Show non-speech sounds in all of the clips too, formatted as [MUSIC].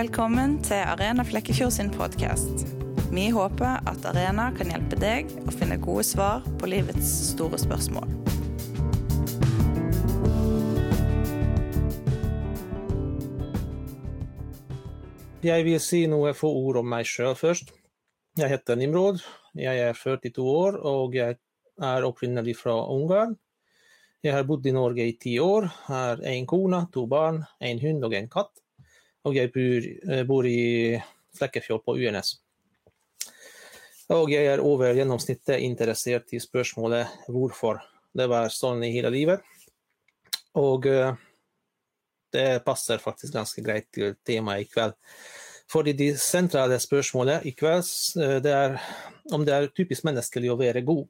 Velkommen til Arena Flekkefjord sin podkast. Vi håper at Arena kan hjelpe deg å finne gode svar på livets store spørsmål. Jeg vil si noen få ord om meg sjøl først. Jeg heter Nimrod, jeg er 42 år og jeg er opprinnelig fra Ungarn. Jeg har bodd i Norge i ti år, har en kone, to barn, en hund og en katt. Och jag bor, eh, bor i Flekkefjord på UNS. Och jag är över genomsnittet intresserad i spörsmålet varför. Det var sån i hela livet. Och eh, det passar faktiskt ganska bra till temat ikväll. För det centrala spörsmålet ikväll eh, det är om det är typiskt mänskligt att vara god.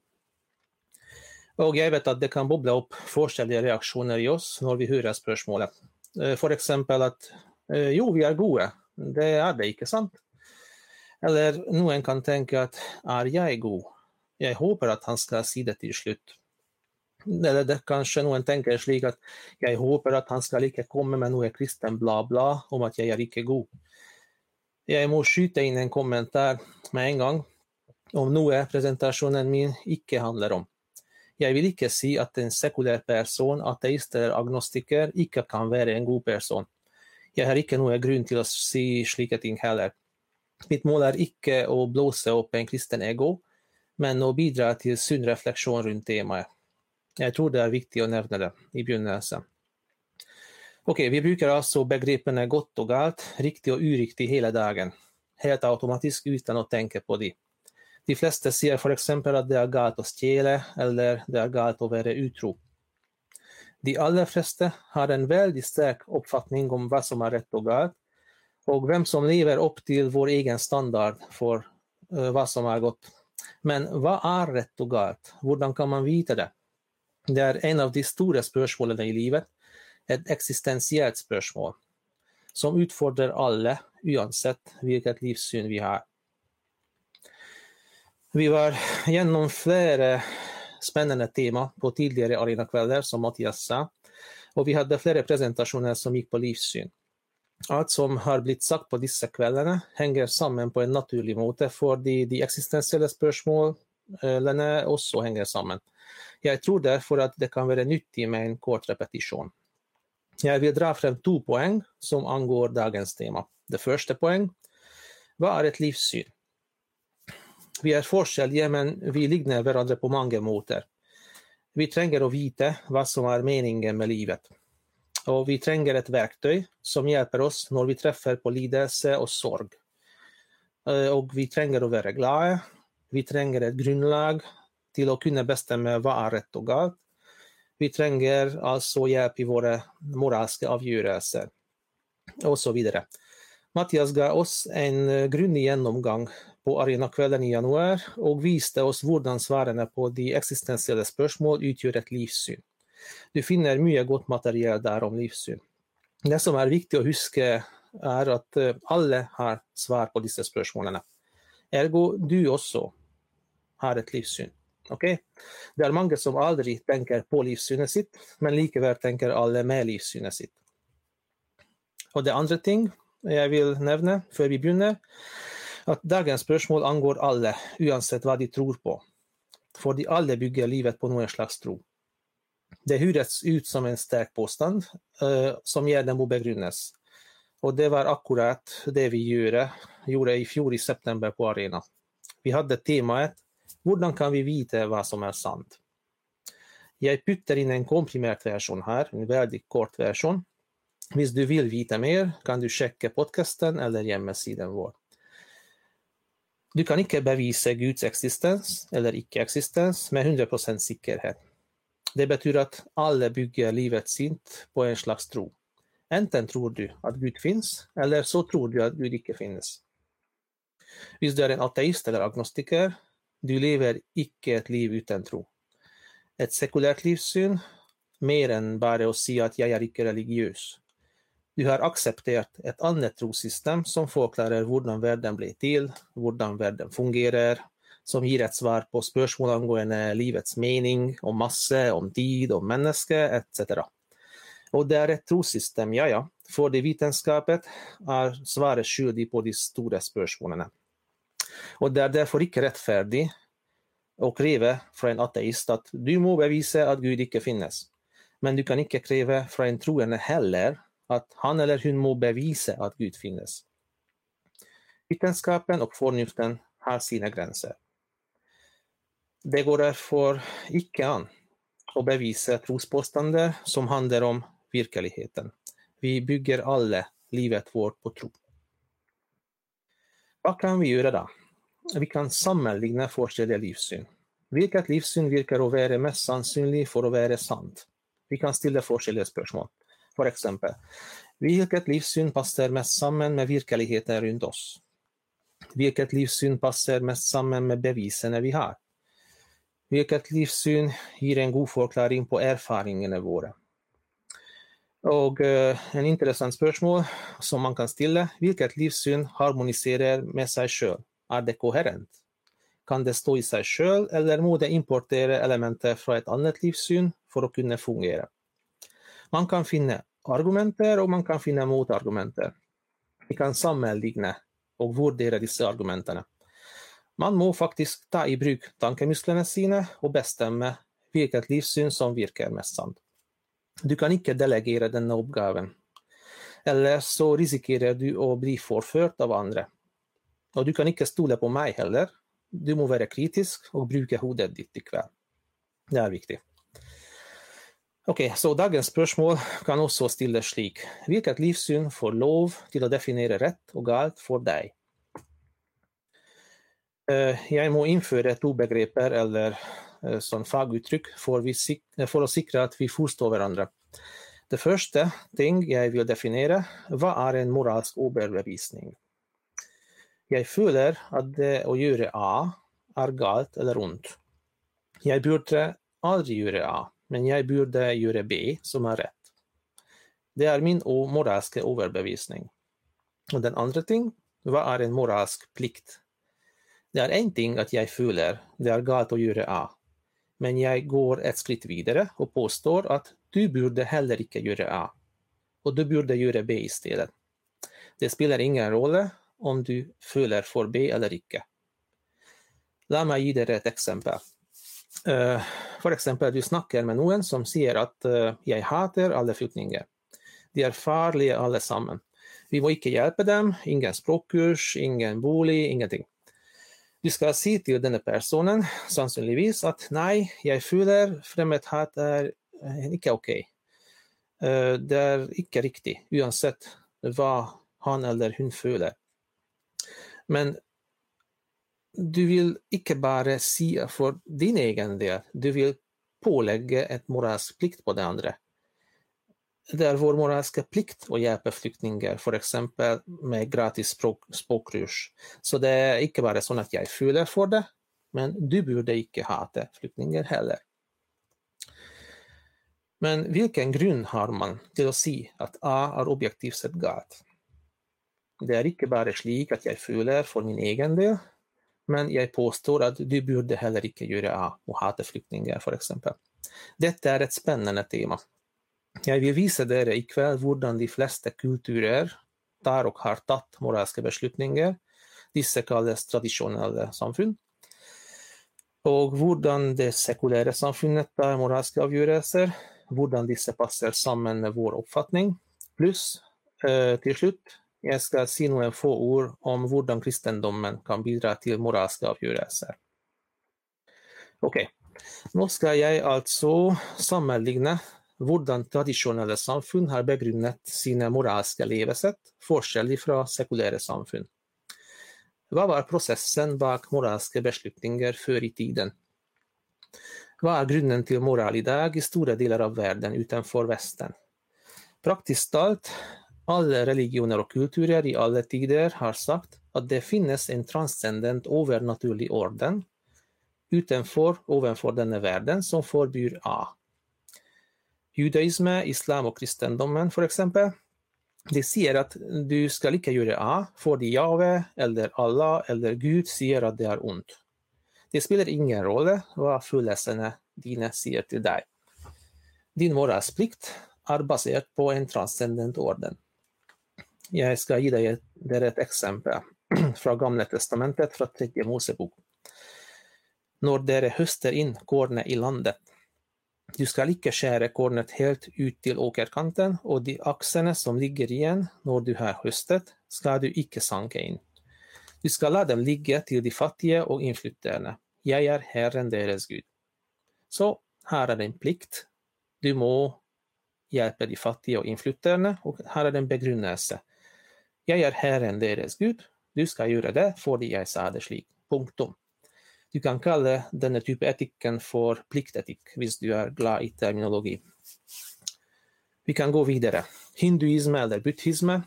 Och jag vet att det kan bubbla upp forskjellige reaktioner i oss när vi hör spörsmålet. För exempel att Eh, jo, vi er gode. Det er det, ikke sant? Eller noen kan tenke at er jeg god? Jeg håper at han skal si det til slutt. Eller det, kanskje noen tenker slik at jeg håper at han skal ikke komme med noe kristen bla bla om at jeg er ikke god. Jeg må skyte inn en kommentar med en gang om noe presentasjonen min ikke handler om. Jeg vil ikke si at en sekulær person, ateist eller agnostiker, ikke kan være en god person. Jeg har ikke noe grunn til å si slike ting heller. Mitt mål er ikke å blåse opp en kristen ego, men å bidra til sunn refleksjon rundt temaet. Jeg tror det er viktig å nevne det i begynnelsen. Ok, Vi bruker altså begrepene godt og galt, riktig og uriktig hele dagen, helt automatisk uten å tenke på de. De fleste sier f.eks. at det er galt å stjele, eller det er galt å være utro. De allra flesta har en väldigt stark uppfattning om vad som är rätt och galt, och vem som lever upp till vår egen standard för uh, som är gott. Men vad är rätt och galt? Hur kan man veta det? Det är en av de stora spörsmålen i livet, ett existentiellt spörsmål som utfordrar alla oavsett vilket livssyn vi har. Vi var genom flera spännande tema på tidigare arenakvällar som Mattias sa, Och vi hade flera presentationer som gick på livssyn. Allt som har blivit sagt på dessa kvällarna hänger samman på en naturlig måte, för de de existentiella spörsmålen eh, också hänger samman. Jag tror därför att det kan vara nyttigt med en kort repetition. Jag vill dra fram två poäng som angår dagens tema. Det första poäng, vad är ett livssyn? Vi er forskjellige, men vi ligner hverandre på mange måter. Vi trenger å vite hva som er meningen med livet. Og vi trenger et verktøy som hjelper oss når vi treffer på lidelse og sorg. Eh, og vi trenger å være glade. Vi trenger et grunnlag til å kunne bestemme hva er rett og galt. Vi trenger altså hjelp i våre moralske avgjørelser, osv. Mattias ga oss en grundig gjennomgang på arenakvällen i januar og viste oss hvordan svarene på de eksistensielle spørsmål utgjør et livssyn. Du finner mye godt materiell der om livssyn. Det som er viktig å huske, er at eh, alle har svar på disse spørsmålene. Ergo du også har et livssyn. Okay? Det er mange som aldri tenker på livssynet sitt, men likevel tenker alle med livssynet sitt. Og det andre ting jeg vil nevne før vi begynner, at dagens spørsmål angår alle, uansett hva de tror på. För de alle bygger livet på noen slags tro. Det høres ut som en sterk påstand, uh, eh, som gjerne må begrunnes. Og det var akkurat det vi gjorde, gjorde i fjor i september på Arena. Vi hadde temaet 'Hvordan kan vi vite hva som er sant?' Jeg putter inn en komprimert versjon her, en veldig kort versjon. Hvis du vil vite mer, kan du sjekke podkasten eller hjemmesiden vår. Du kan ikke bevise Guds eksistens eller ikke-eksistens med 100 sikkerhet. Det betyr at alle bygger livet sitt på en slags tro. Enten tror du at Gud finnes, eller så tror du at Gud ikke finnes. Hvis du er en ateist eller agnostiker, du lever ikke et liv uten tro. Et sekulært livssyn, mer enn bare å si at jeg er ikke religiøs. Du har akseptert et annet trossystem som forklarer hvordan verden blir til, hvordan verden fungerer, som gir et svar på spørsmål angående livets mening, om masse, om tid, om människa, etc. Og det er et trossystem, ja ja, fordi vitenskapet er svaret skyldig på de store spørsmålene. Og det er derfor ikke rettferdig å kreve fra en ateist at du må bevise at Gud ikke finnes. Men du kan ikke kreve fra en troende heller att han eller hon må bevisa att Gud finnes. Vetenskapen och förnuften har sina gränser. Det går därför icke an att bevisa trospåståenden som handlar om verkligheten. Vi bygger alla livet vårt på tro. Vad kan vi göra då? Vi kan sammanligna forskjellige livssyn. Vilket livssyn verkar att vara mest sannsynlig för att vara sant? Vi kan ställa forskjellige spörsmål. For eksempel, vilket livssyn passar mest samman med verkligheten runt oss? Vilket livssyn passar mest samman med bevisen vi har? Vilket livssyn ger en god förklaring på erfaringarna våra? Och uh, en intressant spörsmål som man kan ställa, vilket livssyn harmoniserar med sig själv? Är det koherent? Kan det stå i sig själv eller må det importera element från ett annat livssyn för att kunna fungera? Man kan finna argumenter, och man kan finna motargumenter. Vi kan sammanligna och värdera dessa argumenten. Man må faktiskt ta i bruk tankemusklene sine och bestämma vilket livssyn som virkar mest sant. Du kan inte delegera denna uppgaven. eller så riskerar du att bli förförd av andra. Och du kan inte stola på mig heller. Du må vara kritisk och bruka huvudet ditt ikväll. Det är viktigt. Ok, så Dagens spørsmål kan også stilles slik. Hvilket livssyn får lov til å definere rett og galt for deg? Eh, jeg må innføre to begreper eller eh, sånn faguttrykk for, for, å sikre at vi eh, forstår hverandre. Det første ting jeg vil definere, hva er en moralsk overbevisning? Jeg føler at det å gjøre A er galt eller ondt. Jeg burde aldri gjøre A, men jeg burde gjøre B, som er rett. Det er min moralske overbevisning. Og den andre ting, hva er en moralsk plikt? Det er én ting at jeg føler det er galt å gjøre A, men jeg går et skritt videre og påstår at du burde heller ikke gjøre A, og du burde gjøre B i stedet. Det spiller ingen rolle om du føler for B eller ikke. La meg gi dere et eksempel. Eh, för for eksempel, du snakker med noen som sier at uh, eh, 'jeg hater alle flyktninger'. De er farlige alle sammen. Vi må ikke hjelpe dem, ingen språkkurs, ingen bolig, ingenting. Du skal si til denne personen sannsynligvis at 'nei, jeg føler fremmedhat er eh, ikke ok'. Eh, det er ikke riktig, uansett hva han eller hun føler. Men du vill icke bara se för din egen del, du vill pålägga ett moralsk plikt på det andre. Det är vår moraliska plikt att hjälpa flyktingar, för exempel med gratis språk, språkkurs. Så det är ikke bara så att jag fyller för det, men du borde icke hata flyktingar heller. Men vilken grund har man till att se att A är objektivt sett galt? Det är ikke bara slik att jag fyller för min egen del, men jag påstår att du borde heller icke göra A hata flyktingar, för exempel. Detta är ett spännande tema. Jag vill visa er ikväll hur de flesta kulturer tar och har tagit moraliska beslutningar, dessa kallas traditionella samfund, och hur det sekulära samfundet tar moraliska avgörelser, hur dessa passar samman med vår uppfattning. Plus, eh, till slut, jag ska säga några få ord om hur kristendomen kan bidra till moraliska avgörelser. Okej, okay. nu ska jag alltså sammanligna hur traditionella samfund har begrundat sina moraliska levesätt, forskjellig från sekulära samfund. Vad var processen bak moraliska beslutningar förr i tiden? Vad är grunden till moral idag i stora delar av världen utanför Vesten? Praktiskt talat alla religioner och kulturer i alla tider har sagt att det finnes en transcendent övernaturlig orden utanför, ovanför denna världen, som förbjuder A. Judaismen, islam och kristendomen för exempel. De säger att du ska lika göra A för fordi Jave eller Allah eller Gud säger att det är ont. Det spelar ingen roll vad følelsene dina säger till dig. Din moralsplikt är baserad på en transcendent orden. Jag ska gi dere et eksempel [CLEARS THROAT] fra Gamle testamentet, fra tredje Mosebok. Når dere høster inn kornet i landet, du skal ikke skjære kornet helt ut til åkerkanten, og de aksene som ligger igjen når du har høstet, skal du ikke sanke inn. Du skal la dem ligge til de fattige og innflytterne. Jeg er Herren deres Gud. Så her er det en plikt. Du må hjelpe de fattige og innflytterne, og her er det en begrunnelse. Jeg er Herren deres Gud, du skal gjøre det fordi jeg sa det slik. Punktum. Du kan kalle denne type etikken for pliktetikk, hvis du er glad i terminologi. Vi kan gå videre. Hinduisme eller buddhisme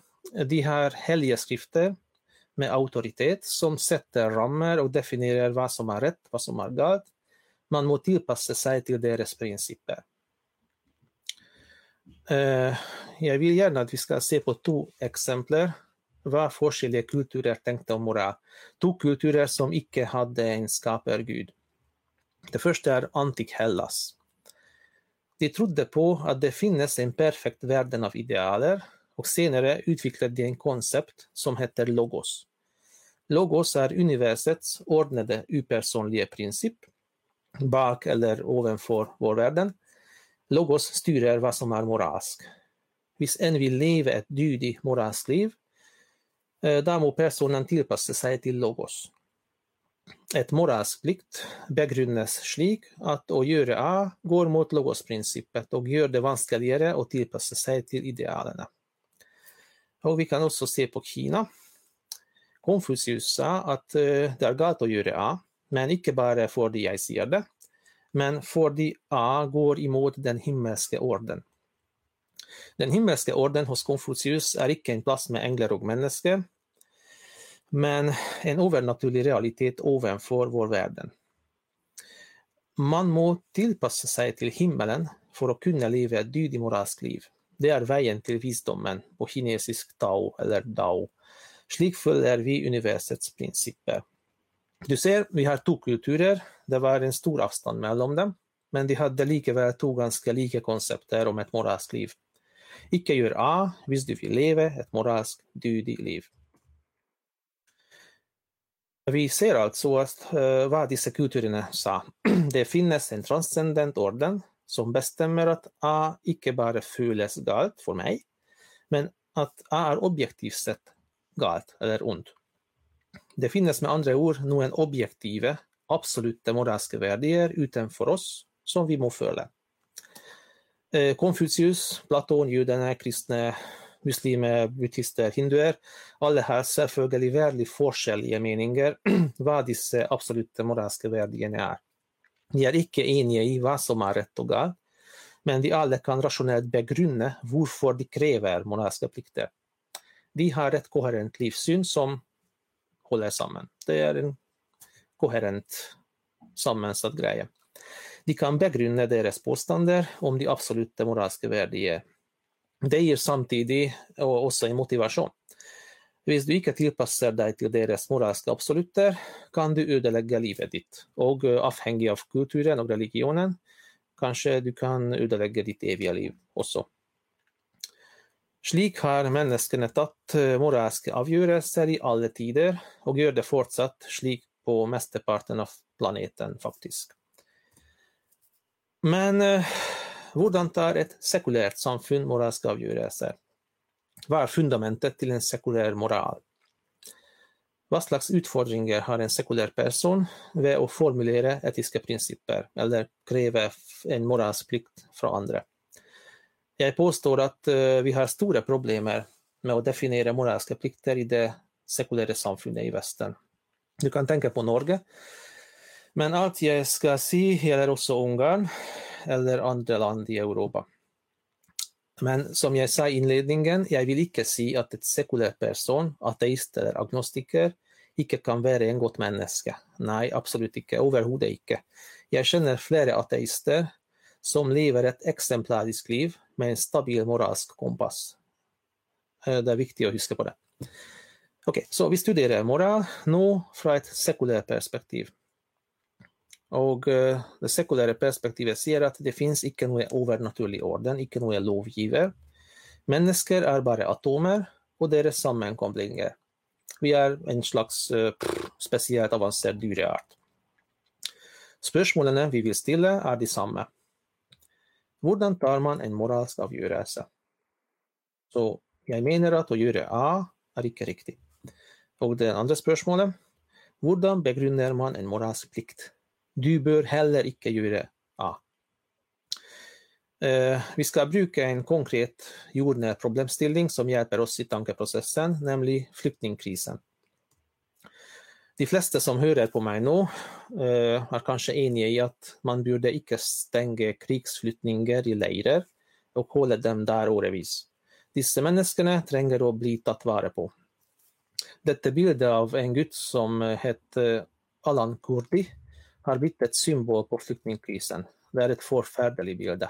de har hellige skrifter med autoritet som setter rammer og definerer hva som er rett, hva som er galt. Man må tilpasse seg til deres prinsipper. Eh, jag jeg vil gjerne at vi skal se på to eksempler var forskjellige kulturer tenkte om moral. To kulturer som ikke hadde en skapergud. Det første er Antik-Hellas. De trodde på at det finnes en perfekt verden av idealer, og senere utviklet de en konsept som heter logos. Logos er universets ordnede upersonlige prinsipp, bak eller ovenfor vår verden. Logos styrer hva som er moralsk. Hvis en vil leve et dydig moralsk liv, Eh, däremot personen tilpasse sig till logos. Ett moralsk plikt begrunnes slik att å göra A går mot logosprincipen och gör det vanskligare att tillpassa sig till idealen. Och vi kan också se på Kina. Konfucius sa att eh, det är galt att göra A, men inte bara för fordi jag sier det, men fordi A går emot den himmelska orden. Den himmelska orden hos Konfucius är icke en plats med änglar och människor, men en övernaturlig realitet ovanför vår värld. Man må tillpassa sig till himmelen för att kunna leva ett dydigt moralsk liv. Det är vägen till visdomen på kinesisk tao eller dao. Slik följer vi universets principer. Du ser, vi har två kulturer, det var en stor avstånd mellan dem, men de hade likaväl två ganska lika koncepter om ett moraliskt liv. Icke gör A visst du vill leva ett moraliskt, dydigt liv. Vi ser alltså uh, vad dessa kulturerna sa. [CLEARS THROAT] Det finnes en transcendent orden som bestämmer att A icke bara føles galt för mig, men att A är objektivt sett galt eller ont. Det finnes med andra ord noen objektive, absoluta moralske verdier utanför oss som vi må føle. Eh, Konfucius, Platon, jødene, kristne, muslimer, buddhister, hinduer. Alle [CLEARS THROAT] har selvfølgelig veldig forskjellige meninger hva disse absolutte moralske verdiene er. De er ikke enige i hva som er rett og galt, men de alle kan rasjonelt begrunne hvorfor de krever moralske plikter. De har et koherent livssyn som holder sammen. Det er en koherent sammensatt greie. De kan begrunne deres påstander om de absolutte moralske verdier det ger samtidig også en motivasjon. Hvis du ikke tilpasser deg til deres moralske absolutter, kan du ødelegge livet ditt. Og eh, avhängig avhengig av kulturen og religionen, kanskje du kan ødelegge ditt evige liv også. Slik har menneskene tatt eh, moraliska moralske avgjørelser i alle tider, og gjør det fortsatt slik på mesteparten av planeten, faktisk. Men eh, hvordan tar et sekulært samfunn moralske avgjørelser? Hva er fundamentet til en sekulær moral? Hva slags utfordringer har en sekulær person ved å formulere etiske prinsipper, eller kreve en moralsk plikt fra andre? Jeg påstår at eh, vi har store problemer med å definere moralske plikter i det sekulære samfunnet i Vesten. Du kan tenke på Norge, men alt jeg skal si, gjelder også Ungarn, eller andra land i Europa. Men som jag sa i inledningen, jag vill inte säga att ett sekulär person, ateist eller agnostiker, inte kan vara en god människa. Nej, absolut inte, överhuvudtaget inte. Jag känner flera ateister som lever ett exemplariskt liv med en stabil moralsk kompass. Eh, det är viktigt att huska på det. Ok, Så vi studerar moral nu från ett sekulärt perspektiv. Og eh, det sekulære perspektivet sier at det finnes ikke noe overnaturlig orden, ikke noe lovgiver. Mennesker er bare atomer og deres sammenkoblinger. Vi er en slags eh, uh, spesielt avansert dyreart. Spørsmålene vi vil stille, er de samme. Hvordan tar man en moralsk avgjørelse? Så jeg mener at å gjøre A er ikke riktig. Og det andre spørsmålet hvordan begrunner man en moralsk plikt? Du bör heller icke göra A. Eh, vi ska bruka en konkret jordnær problemstilling som hjälper oss i tankeprocessen, nämligen flyktingkrisen. De flesta som hører på mig nu eh, är kanske eniga i att man burde ikke stenge krigsflyktninger i leirer och hålla dem där årevis. Disse menneskene trenger å bli tatt vare på. Dette bildet av en gutt som het Alan Kurdi, har blivit ett symbol på flyktingkrisen. Det är ett förfärlig bild.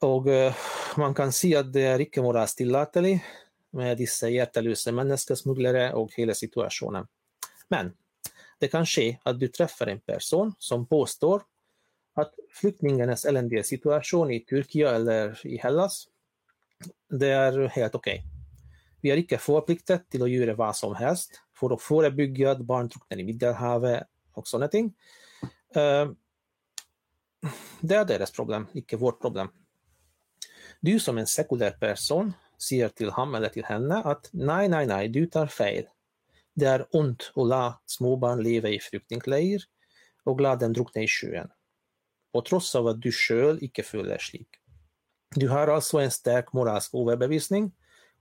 Och eh, man kan se att det är icke moraliskt tillåtligt med dessa hjärtelösa människosmugglare och hela situationen. Men det kan ske att du träffar en person som påstår att flyktingarnas eländiga situation i Turkiet eller i Hellas, det är helt ok. Vi har icke förpliktat till att göra vad som helst för att förebygga att barn drunknar i Medelhavet og sånne ting. Ehm, det er deres problem, ikke vårt problem. Du som en sekulær person sier til ham eller til henne at nei, nei, nei, du tar feil. Det er ondt å la småbarn leve i flyktningleir og la dem drukne i sjøen, på tross av at du sjøl ikke føler slik. Du har altså en sterk moralsk overbevisning,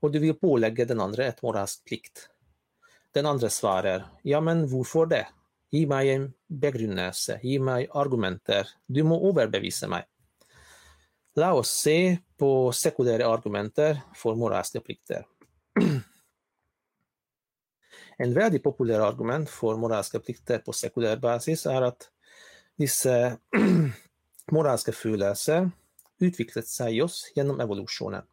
og du vil pålegge den andre et moralsk plikt. Den andre svarer ja, men hvorfor det? Ge mig en begrundelse, ge mig argumenter. Du må överbevisa mig. La oss se på sekulära argumenter för moraliska plikter. En väldigt populär argument för moraliska plikter på sekulär basis är att vissa [CLEARS THROAT] moraliska følelser utvecklat sig i oss genom evolutionen.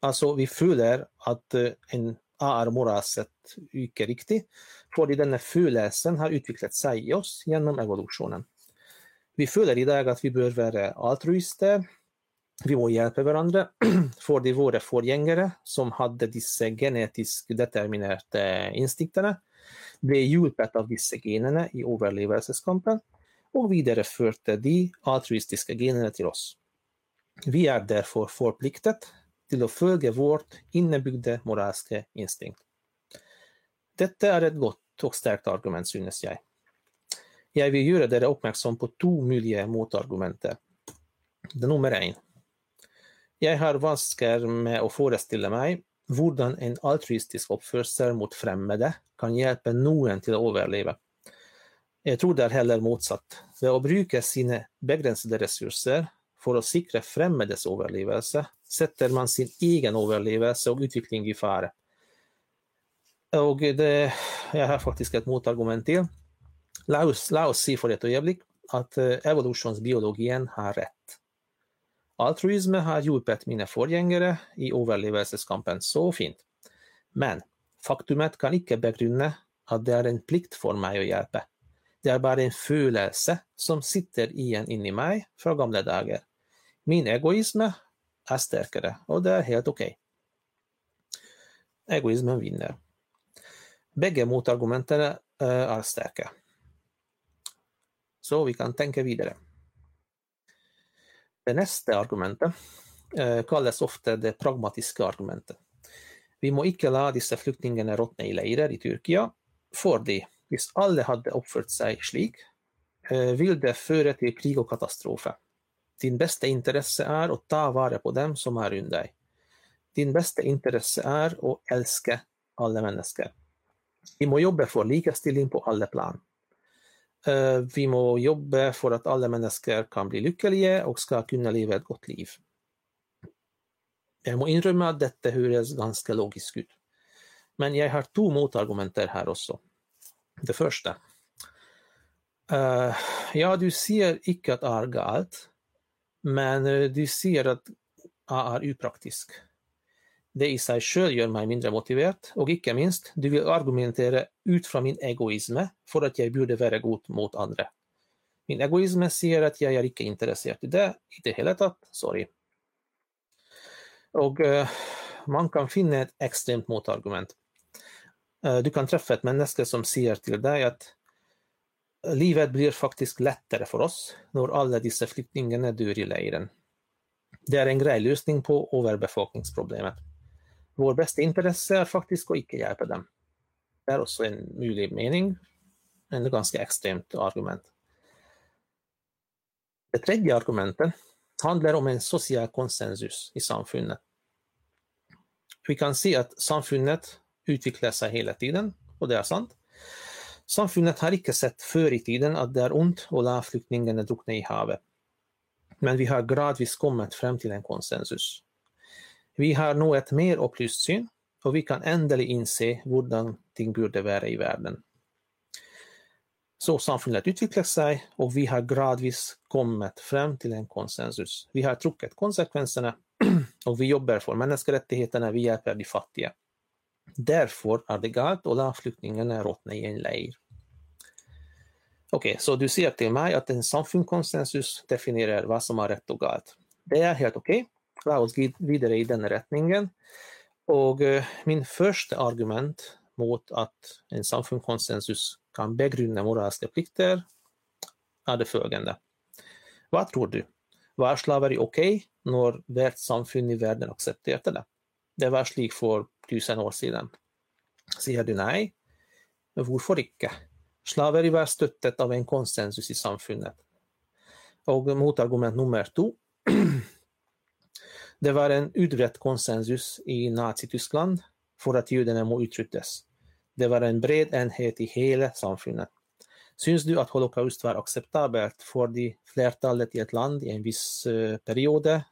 Alltså, vi føler att eh, en er moralsk ikke riktig, fordi denne følelsen har utviklet seg i oss gjennom evolusjonen. Vi føler i dag at vi bør være altruister, vi må hjelpe hverandre, [CLEARS THROAT] fordi våre forgjengere, som hadde disse genetisk determinerte instinktene, ble hjulpet av disse genene i overlevelseskampen, og videreførte de altruistiske genene til oss. Vi er derfor forpliktet till att följa vårt innebyggda moraliska instinkt. Detta är ett gott och starkt argument, synes jag. Jag vill göra dere uppmärksam på två möjliga motargumenter. Det nummer en. Jag har vansker med att föreställa mig hur en altruistisk uppförsel mot främmande kan hjälpa någon till att överleva. Jag tror det är heller motsatt. Ved å bruke sine begrensede ressurser for å sikre fremmedes overlevelse, setter man sin egen overlevelse og utvikling i fare. Og det, jeg har faktisk et motargument til. La oss, la oss si for et øyeblikk at eh, evolusjonsbiologien har rett. Altruisme har hjulpet mine forgjengere i overlevelseskampen så fint. Men faktumet kan ikke begrunne at det er en plikt for meg å hjelpe. Det er bare en følelse som sitter igjen inni meg fra gamle dager. Min egoism är starkare och det är helt ok. Egoismen vinner. Bägge motargumenten är eh, starka. Så vi kan tänka vidare. Det nästa argumentet eh, kallas ofta det pragmatiska argumentet. Vi må icke la dessa flyktingar råtne i läger i Tyrkia, fordi hvis alla hade uppfört sig slik, eh, det föra till krig och katastrofer. Din bästa intresse är att ta vara på dem som är runt dig. Din bästa intresse är att älska alla människor. Vi må jobba för likestilling på alla plan. Eh, vi må jobba för att alla människor kan bli lyckliga och ska kunna leva ett gott liv. Jag må innrømme at dette høres ganska logiskt ut. Men jag har två motargumenter här också. Det första, Uh, ja, du ser icke att det er galt, men eh, du de att A är opraktisk. upraktisk. Det i sig själv gör mig mindre motiverad och icke minst, du vill argumentera ut från min egoism för att jag borde vara god mot andra. Min egoism säger att jag är icke intresserad i det i det hele tatt. Sorry. Och uh, man kan finna ett extremt motargument. Uh, du kan träffa ett människa som säger till dig att livet blir faktiskt lättare för oss när alla dessa flyktingarna dör i lägren. Det är en grei på överbefolkningsproblemet. Vår bästa intresse är faktiskt att inte hjälpa dem. Det är också en möjlig mening, en ganska extremt argument. Det tredje argumentet handlar om en social konsensus i samfundet. Vi kan se att samfundet utvecklar sig hela tiden, och det är sant. Samfunnet har inte sett förr i tiden att det är ont att la flyktingarna drunkna i havet. Men vi har gradvis kommit fram till en konsensus. Vi har nu ett mer upplyst syn, och vi kan äntligen inse hur ting borde vara i världen. Så samfundet utvecklar sig och vi har gradvis kommit fram till en konsensus. Vi har trukket konsekvenserna [CLEARS THROAT] och vi jobbar för mänskliga rättigheterna, vi hjälper de fattiga. Därför är det galt att la flyktingarna råtne i en leir. Ok, Så du säger till mig att en samfundskonsensus definierar vad som är rätt och galt. Det är helt okej. Okay. Låt oss vidare i den riktningen. Och uh, min första argument mot att en samfundskonsensus kan begrunda moraliska plikter, är det följande. Vad tror du? Var slaveri okej okay när världssamfund i världen accepterade det? Det var slik för tusen år sedan. Säger du nej? Varför inte? Slaveri var stöttet av en konsensus i samfundet. Och motargument nummer två, [CLEARS THROAT] Det var en utbredd konsensus i Nazityskland för att judarna må uttrycktes. Det var en bred enhet i hela samfundet. Syns du att holocaust var acceptabelt för de flertalet i ett land i en viss eh, period, han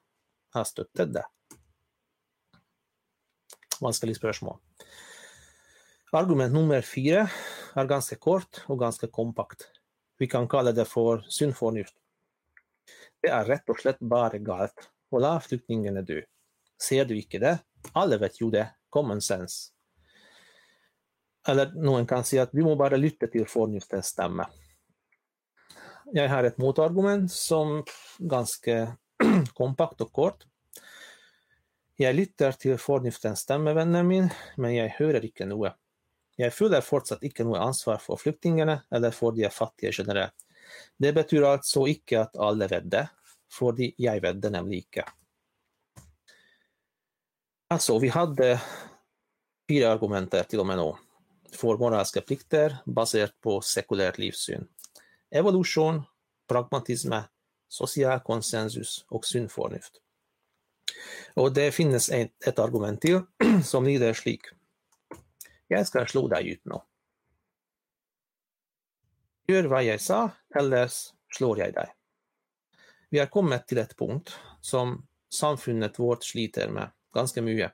har det? Vanskelig spörsmål. Argument nummer fyra är ganska kort och ganska kompakt. Vi kan kalla det för synförnuft. Det är rätt och slett bara galt Hålla flyktingen är du. Ser du icke det? Alle vet ju det. Common sense. Eller någon kan säga att vi må bara lyssna till förnuftens stämma. Jag har ett motargument som ganska [CLEARS THROAT] kompakt och kort. Jag lyssnar till förnuftens stämma, vännen min, men jag hör icke noe. Jag fyller fortsatt ikke noe ansvar for flyktningene eller for de fattige generelt. Det betyr altså ikke at alle vet det, fordi jeg vet det nemlig ikke. Alltså, vi hade fyra argumenter till och med nu. För moraliska plikter baserat på sekulär livssyn. evolution, pragmatism, social konsensus och synförnuft. Och det finns ett argument till [CLEARS THROAT] som lyder slik. Jeg skal slå deg ut nå. Gjør hva jeg sa, ellers slår jeg deg. Vi har kommet til et punkt som samfunnet vårt sliter med ganske mye.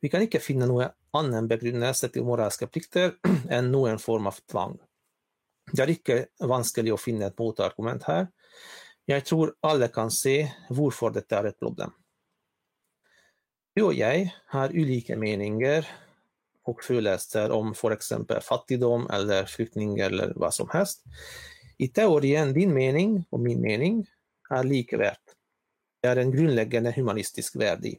Vi kan ikke finne noe annen begrunnelse til moralske plikter [CLEARS THROAT] enn noen form av tvang. Det er ikke vanskelig å finne et motargument her. Jeg tror alle kan se hvorfor dette er et problem. Du og jeg har ulike meninger och föreläser om f.eks. fattigdom eller flyktninger eller vad som helst. I teorien din mening och min mening är likvärt. Det är en grundläggande humanistisk värde.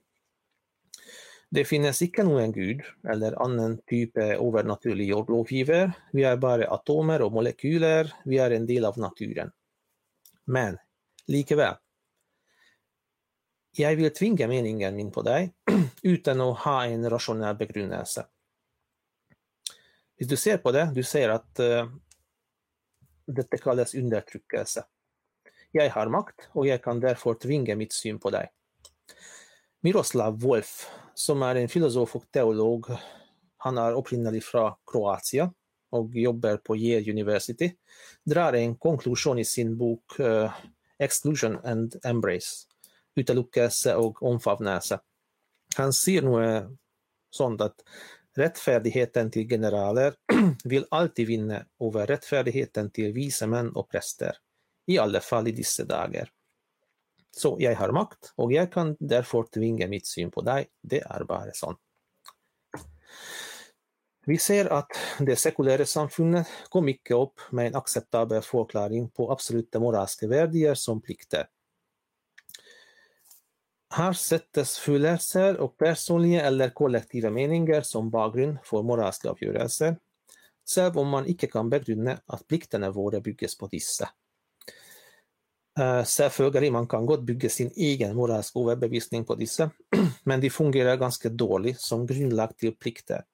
Det finns icke någon gud eller annan typ av övernaturlig lovgiver. Vi är bara atomer och molekyler. Vi är en del av naturen. Men likväl, jag vill tvinga meningen min på dig [CLEARS THROAT] utan att ha en rationell begrundelse. Hvis du ser på det, du ser at uh, dette kalles undertrykkelse. Jeg har makt, og jeg kan derfor tvinge mitt syn på deg. Miroslav Wolf, som er en filosof og teolog, han er opprinnelig fra Kroatia og jobber på Yale University, drar en konklusjon i sin bok uh, 'Exclusion and Embrace', utelukkelse og omfavnelse. Han sier noe sånt at Rättfärdigheten till generaler [CLEARS THROAT] vill alltid vinna över rättfärdigheten till vise män och präster, i alla fall i dessa dagar. Så jag har makt, och jag kan därför tvinga mitt syn på dig, Det är bara sånt. Vi ser att det sekulära samfundet kom mycket upp med en acceptabel förklaring på absoluta moraliska värderingar som plikter. Här sättes følelser och personliga eller kollektiva meningar som bakgrund för moraliska avgörelser, selv om man ikke kan begrunne at pliktene våre bygges på disse. Eh, Selvfølgelig man kan godt bygge sin egen moralske overbevisning på disse, [CLEARS THROAT] men de fungerer ganske dårlig som grunnlag til plikter.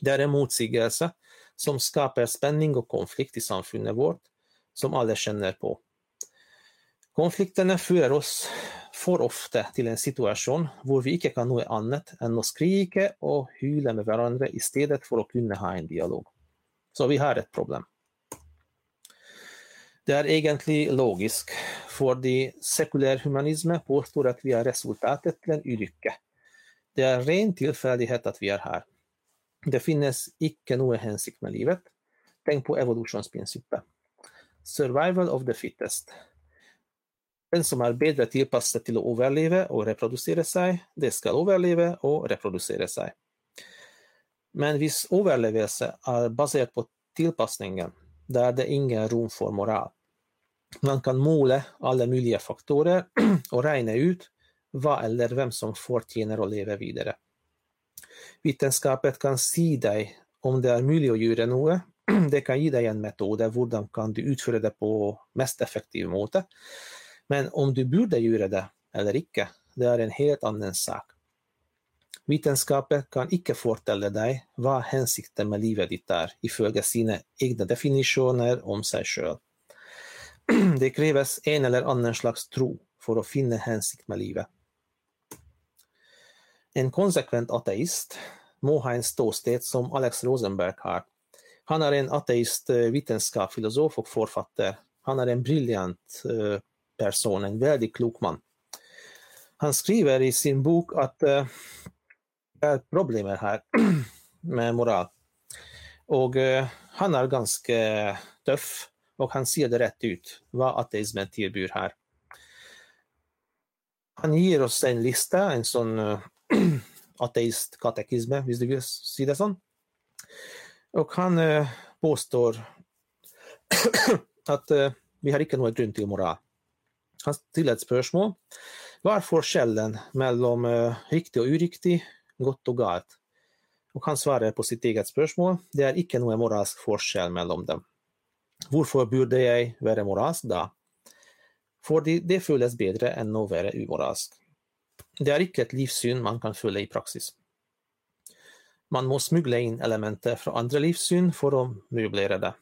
Det er en motsigelse som skaper spenning og konflikt i samfunnet vårt, som alle kjenner på. Konfliktene fører oss for ofte til en situasjon hvor vi ikke kan noe annet enn å skrike og hyle med hverandre i stedet for å kunne ha en dialog. Så vi har et problem. Det er egentlig logisk, fordi sekulær humanisme påstår at vi er resultatet til en ulykke. Det er ren tilfeldighet at vi er her. Det finnes ikke noe hensikt med livet. Tenk på evolusjonsprinsippet. Survival of the fittest. Den som er bedre tilpasset til å overleve og reprodusere seg, det skal overleve og reprodusere seg. Men hvis overlevelse er basert på tilpasningen, där er det ingen rom for moral. Man kan måle alle mulige faktorer [CLEARS THROAT] og regne ut hva eller hvem som fortjener å leve videre. Vitenskapet kan si deg om det er mulig å gjøre noe. Det kan gi deg en metode, hvordan kan du utføre det på mest effektiv måte. Men om du borde göra det eller icke, det är en helt annan sak. Vetenskapen kan icke fortälla dig vad hensikten med livet ditt är ifølge sina egna definitioner om sig själv. [CLEARS THROAT] Det krävs en eller annan slags tro för att finna hensikt med livet. En konsekvent ateist må ha en ståsted som Alex Rosenberg har. Han är en ateist eh, vetenskapsfilosof och författare. Han är en briljant eh, person, en väldigt klok man. Han skriver i sin bok att eh, det är problem här [CLEARS THROAT] med moral. Och eh, han är ganska tuff och han ser det rätt ut, vad ateismen tillbyr här. Han ger oss en lista, en sån eh, [CLEARS THROAT] uh, ateistkatekism, visst du vill se det sån. Och han uh, påstår [CLEARS THROAT] att uh, vi har inte någon grund till moral. Eh, han stiller et spørsmål. Hva er forskjellen mellom uh, riktig og uriktig, godt og galt? Og han svarer på sitt eget spørsmål. Det er ikke noe moralsk forskjell mellom dem. Hvorfor burde jeg være moralsk da? Fordi det føles bedre enn å være umoralsk. Det er ikke et livssyn man kan følge i praksis. Man må smugle inn elementer fra andre livssyn for å møblere det.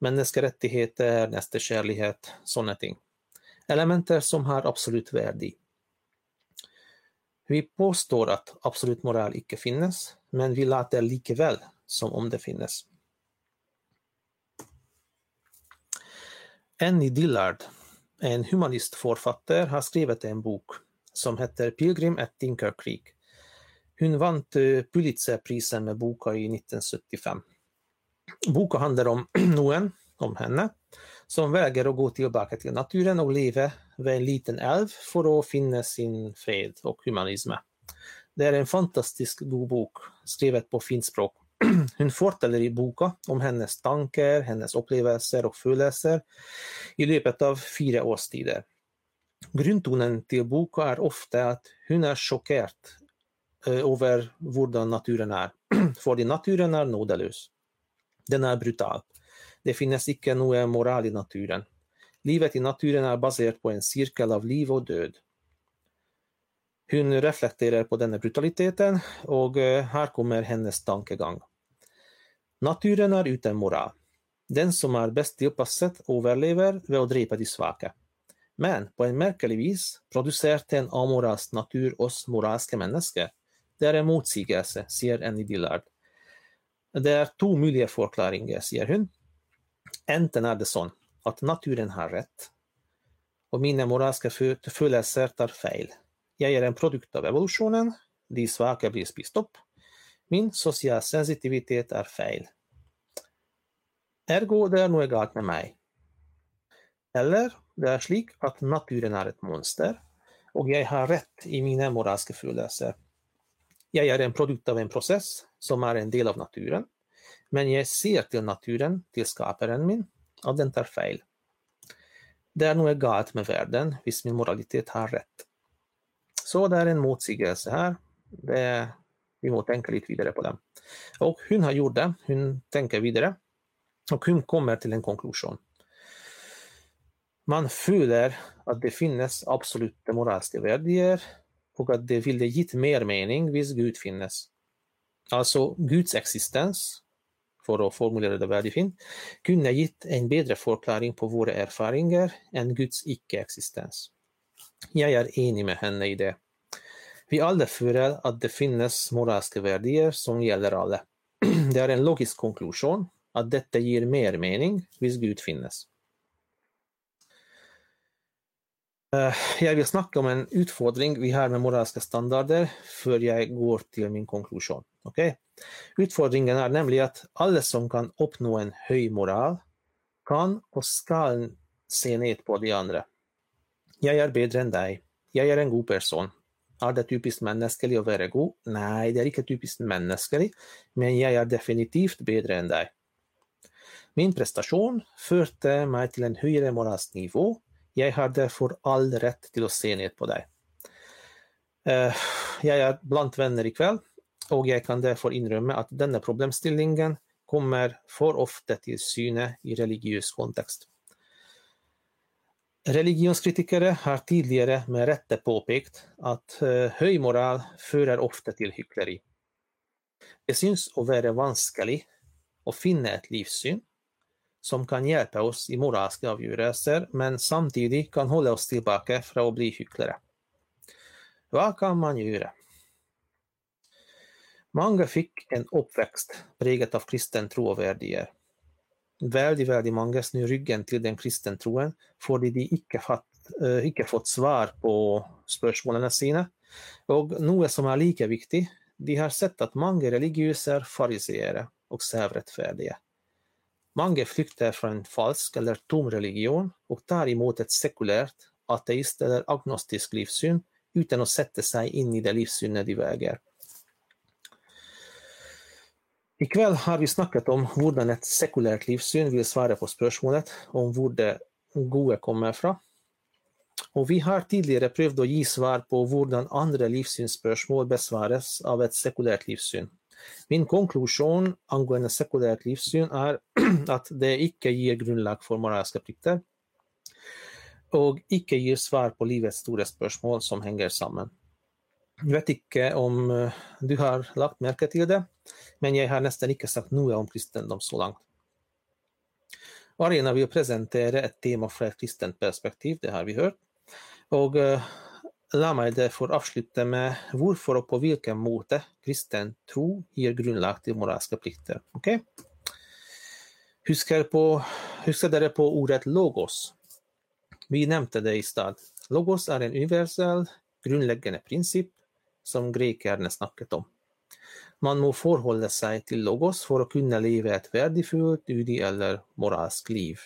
Menneskerettigheter, nestekjærlighet, sånne ting. Elementer som har absolut värde. Vi påstår att absolut moral icke finnes, men vi låter likväl som om det finnes. Annie Dillard, en humanistforfatter, har skrivit en bok som heter 'Pilgrim at Dinker Creek'. Hon vann Pulitzerpriset Pulitzerprisen med boken i 1975. Boken handlar om [CLEARS THROAT] noen, om henne, som vägrar att gå tillbaka till naturen och leva vid en liten älv för att finna sin fred och humanism. Det är en fantastisk god bok, skrivet på fint språk. [CLEARS THROAT] Hon forteller i boken om hennes tankar, hennes upplevelser och følelser i löpet av fyra årstider. Grundtonen till boken är ofta att hon är chockerad eh, över hur naturen är, [CLEARS THROAT] för naturen är nådelös. Den är brutal. Det finnes ikke noe moral i naturen. Livet i naturen er basert på en sirkel av liv og død. Hun reflekterer på denne brutaliteten, og eh, här her kommer hennes tankegang. Naturen er uten moral. Den som er best tilpasset, overlever ved å drepe de svake. Men på en merkelig vis produserte en amoralsk natur oss moralske mennesker. Det er en motsigelse, sier Annie Dillard. Det er to mulige forklaringer, sier hun. Enten är det så att naturen har rätt och mina moraliska følelser tar fel. Jag är en produkt av evolutionen, de svaga blir spist upp. Min sociala sensitivitet är fel. Ergo det är något galt med mig. Eller det är slik att naturen är ett monster, och jag har rätt i mina moraliska følelser. Jag är en produkt av en process som är en del av naturen, men jag ser till naturen, till skaparen min, och den tar fel. Det är något galet med världen, visst min moralitet har rätt. Så det är en motsägelse här. Det, vi måste tänka lite vidare på det. Och hon har gjort det, hon tänker vidare och hon kommer till en konklusion. Man följer att det finns absoluta moraliska värden och att det ville gett mer mening hvis Gud finnes. Alltså Guds existens, för att formulera det värdefint, kunde gett en bättre förklaring på våra erfarenheter än Guds icke-existens. Jag är enig med henne i det. Vi alla följer att det finns moraliska värden som gäller alla. [CLEARS THROAT] Det är en logisk konklusion att detta ger mer mening vis Gud finnes. Eh, jag vill snacka om en utfordring vi har med moraliska standarder för jag går till min konklusion. Okay? Utfordringen är nämligen att alla som kan uppnå en hög moral kan och ska se ned på de andra. Jag är bättre än dig. Jag är en god person. Är det typiskt mänskligt att vara god? Nej, det är inte typiskt mänskligt, men jag är definitivt bättre än dig. Min prestation förde mig till en högre moralisk nivå jag har därför all rätt till att se ner på dig. Uh, jag är bland vänner ikväll och jag kan därför inrymma att denna problemställningen kommer för ofta till syne i religiös kontext. Religionskritiker har tidigare med rätta påpekat att uh, hög moral förer ofta till hyckleri. Det syns att vara vanskligt att finna ett livssyn som kan hjälpa oss i moraliska avgörelser men samtidigt kan hålla oss tillbaka från att bli hycklare. Vad kan man göra? Många fick en uppväxt präglad av kristen tro och värderingar. Väldigt, väldigt många snur ryggen till den kristen troen för de icke, fått, äh, eh, icke fått svar på spörsmålen sina. Och något som är lika viktigt, de har sett att många religiösa är fariséer och självrättfärdiga. Många flyktar från en falsk eller tom religion och tar emot ett sekulärt, ateist eller agnostisk livssyn utan att sätta sig in i det livssynet de väger. Ikväll har vi snackat om hur ett sekulärt livssyn vill svara på spörsmålet om var det goda kommer ifrån. Och vi har tidigare prövat att ge svar på hur andra livssynsspörsmål besvaras av ett sekulärt livssyn. Min konklusion angående sekulärt livssyn [CLEARS THROAT] är att det icke ger grundlag för moraliska plikter och icke ger svar på livets stora spörsmål som hänger samman. Jag vet inte om eh, du har lagt märke till det, men jag har nästan inte sagt något om kristendom så långt. Arena vill presentera ett tema från ett kristent perspektiv, det har vi hört. Och eh, La mig därför avsluta med varför och på vilken måte kristen tro ger grundlag till moraliska plikter. Okej? Okay? Huskar, på, huska dere på ordet logos. Vi nämnde det i stad. Logos är en universell grundläggande princip som grekerna snackat om. Man må förhålla sig till logos för att kunna leva ett värdefullt, udig eller moraliskt liv.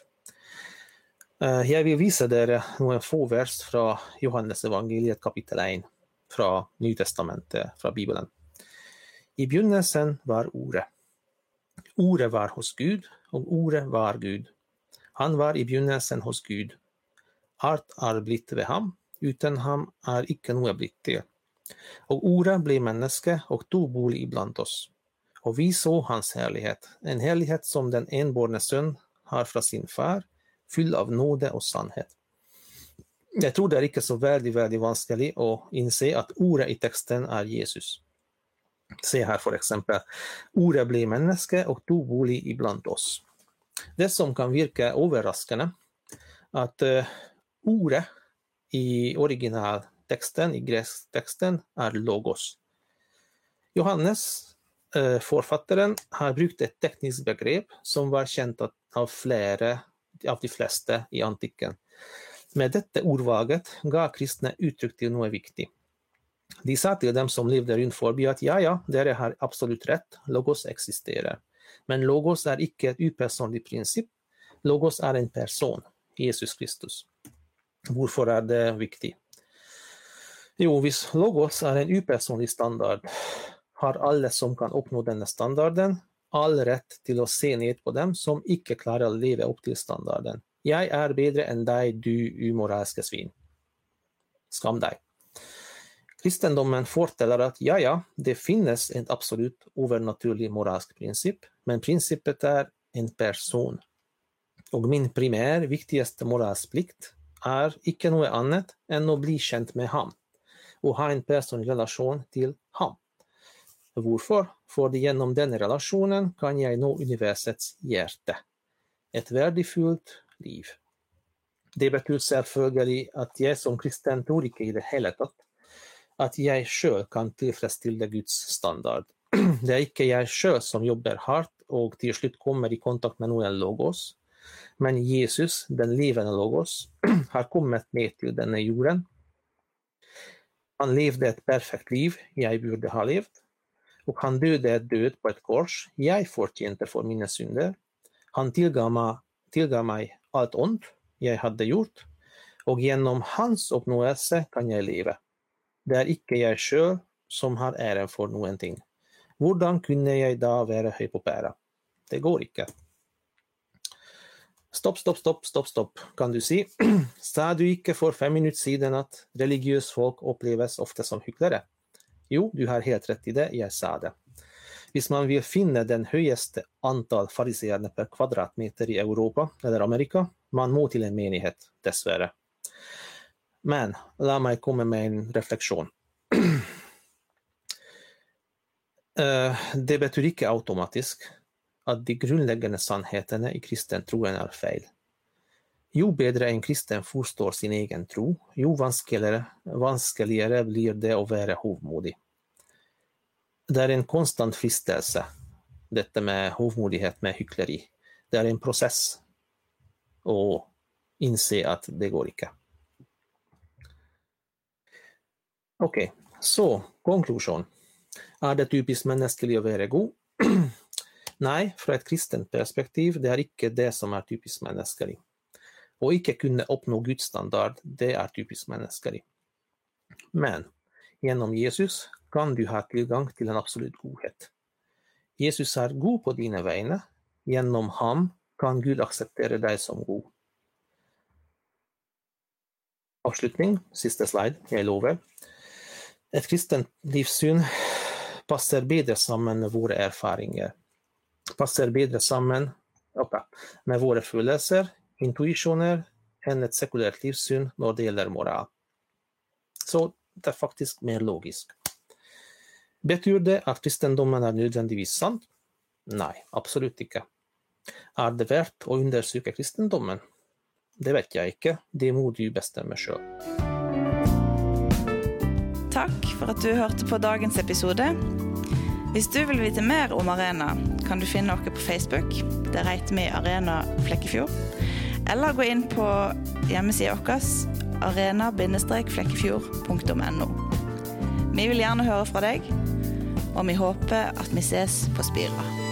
Eh, Jeg jag vill visa noen några få vers från Johannes evangeliet kapitel 1 från Nytestamentet, från Bibeln. I begynnelsen var Ordet. Ordet var hos Gud och Ordet var Gud. Han var i begynnelsen hos Gud. Allt er blitt vid ham, utan ham är icke noe blitt til. Och Ora blev människa och tog bolig ibland oss. Och vi såg hans härlighet, en härlighet som den enborne son har från sin far, fylld av nåde och sannhet. Jag tror det är inte så väldigt, väldigt vanskligt att inse att ordet i texten är Jesus. Se här för exempel, ordet blev människa och tog bolig ibland oss. Det som kan verka överraskande att uh, ordet i Texten i grästexten, är logos. Johannes, eh, författaren, har brukt ett tekniskt begrepp som var känt av flera av de flesta i antiken. Med detta ordvaget gav kristna uttryck till något viktigt. De sa till dem som levde runt förbi att ja, ja, det har absolut rätt, logos existerar. Men logos är icke ett upersonlig princip. Logos är en person, Jesus Kristus. Varför är det viktigt? Jo, visst, logos är en opersonlig standard. har alla som kan uppnå denna standarden, all rätt till att se ned på dem som icke klarar att leva upp till standarden. Jag är bättre än dig, du umoraliska svin. Skam dig. Kristendomen fortäller att ja, ja, det finnes en absolut övernaturlig moralisk princip, men principet är en person. Och min primär viktigaste moralsplikt är icke något annat än att bli känd med ham, och ha en personlig relation till ham. Varför? För genom den relationen kan jag nå universets hjärta, ett värdefullt liv. Det betyder selvfølgelig att jag som kristen tror ikke i det hele tatt at jeg sjøl kan tilfredsstille Guds standard. [CLEARS THROAT] Det är inte jag sjøl som jobbar hardt och till slut kommer i kontakt med noen logos, men Jesus, den levende logos, [CLEARS THROAT] har kommit ned till denne jorden. Han levde ett perfekt liv jag borde ha levt, och han dödade ett död på ett kors jag fortjente för mina synder. Han tillgav mig, tillgav mig allt ont jag hade gjort, och genom hans uppnåelse kan jag leva. Det är icke jag själv som har äran för någonting. Hurdan kunde jag idag vara være på Pära? Det går icke. Stopp, stopp, stopp, stopp, stopp, kan du si. [CLEARS THROAT] Sa du ikke for fem minutter siden at religiøse folk oppleves ofte som hyklere? Jo, du har helt rett i det, jeg sa det. Hvis man vil finne den høyeste antall fariseerne per kvadratmeter i Europa eller Amerika, man må til en menighet, dessverre. Men la meg komme med en refleksjon. [CLEARS THROAT] Eh, det betyr ikke automatisk att de grundläggande sannheterna i kristen troen är fel. Jo bättre en kristen förstår sin egen tro, jo vanskligare vanskeligere blir det att vara hovmodig. Det är en konstant fristelse, detta med hovmodighet med hyckleri. Det är en process att inse att det går inte. Okej, okay. så konklusion. Är det typiskt mänskligt att vara god? [CLEARS THROAT] Nei, fra et kristent perspektiv, det er ikke det som er typisk menneskelig. Å ikke kunne oppnå Guds standard, det er typisk menneskelig. Men gjennom Jesus kan du ha tilgang til en absolutt godhet. Jesus er god på dine vegne. Gjennom ham kan Gud akseptere deg som god. Avslutning, siste slide, jeg lover. Et kristent livssyn passer bedre sammen med våre erfaringer. Passer bedre sammen okay, med våre følelser, intuisjoner, enn et sekulært livssyn når det gjelder moral. Så det er faktisk mer logisk. Betyr det at kristendommen er nødvendigvis sant? Nei, absolutt ikke. Er det verdt å undersøke kristendommen? Det vet jeg ikke, det må du bestemme sjøl. Takk for at du hørte på dagens episode. Hvis du vil vite mer om Arena, kan du finne oss på Facebook. Der heter vi Arena Flekkefjord. Eller gå inn på hjemmesida vår arena-flekkefjord.no. Vi vil gjerne høre fra deg, og vi håper at vi ses på Spira.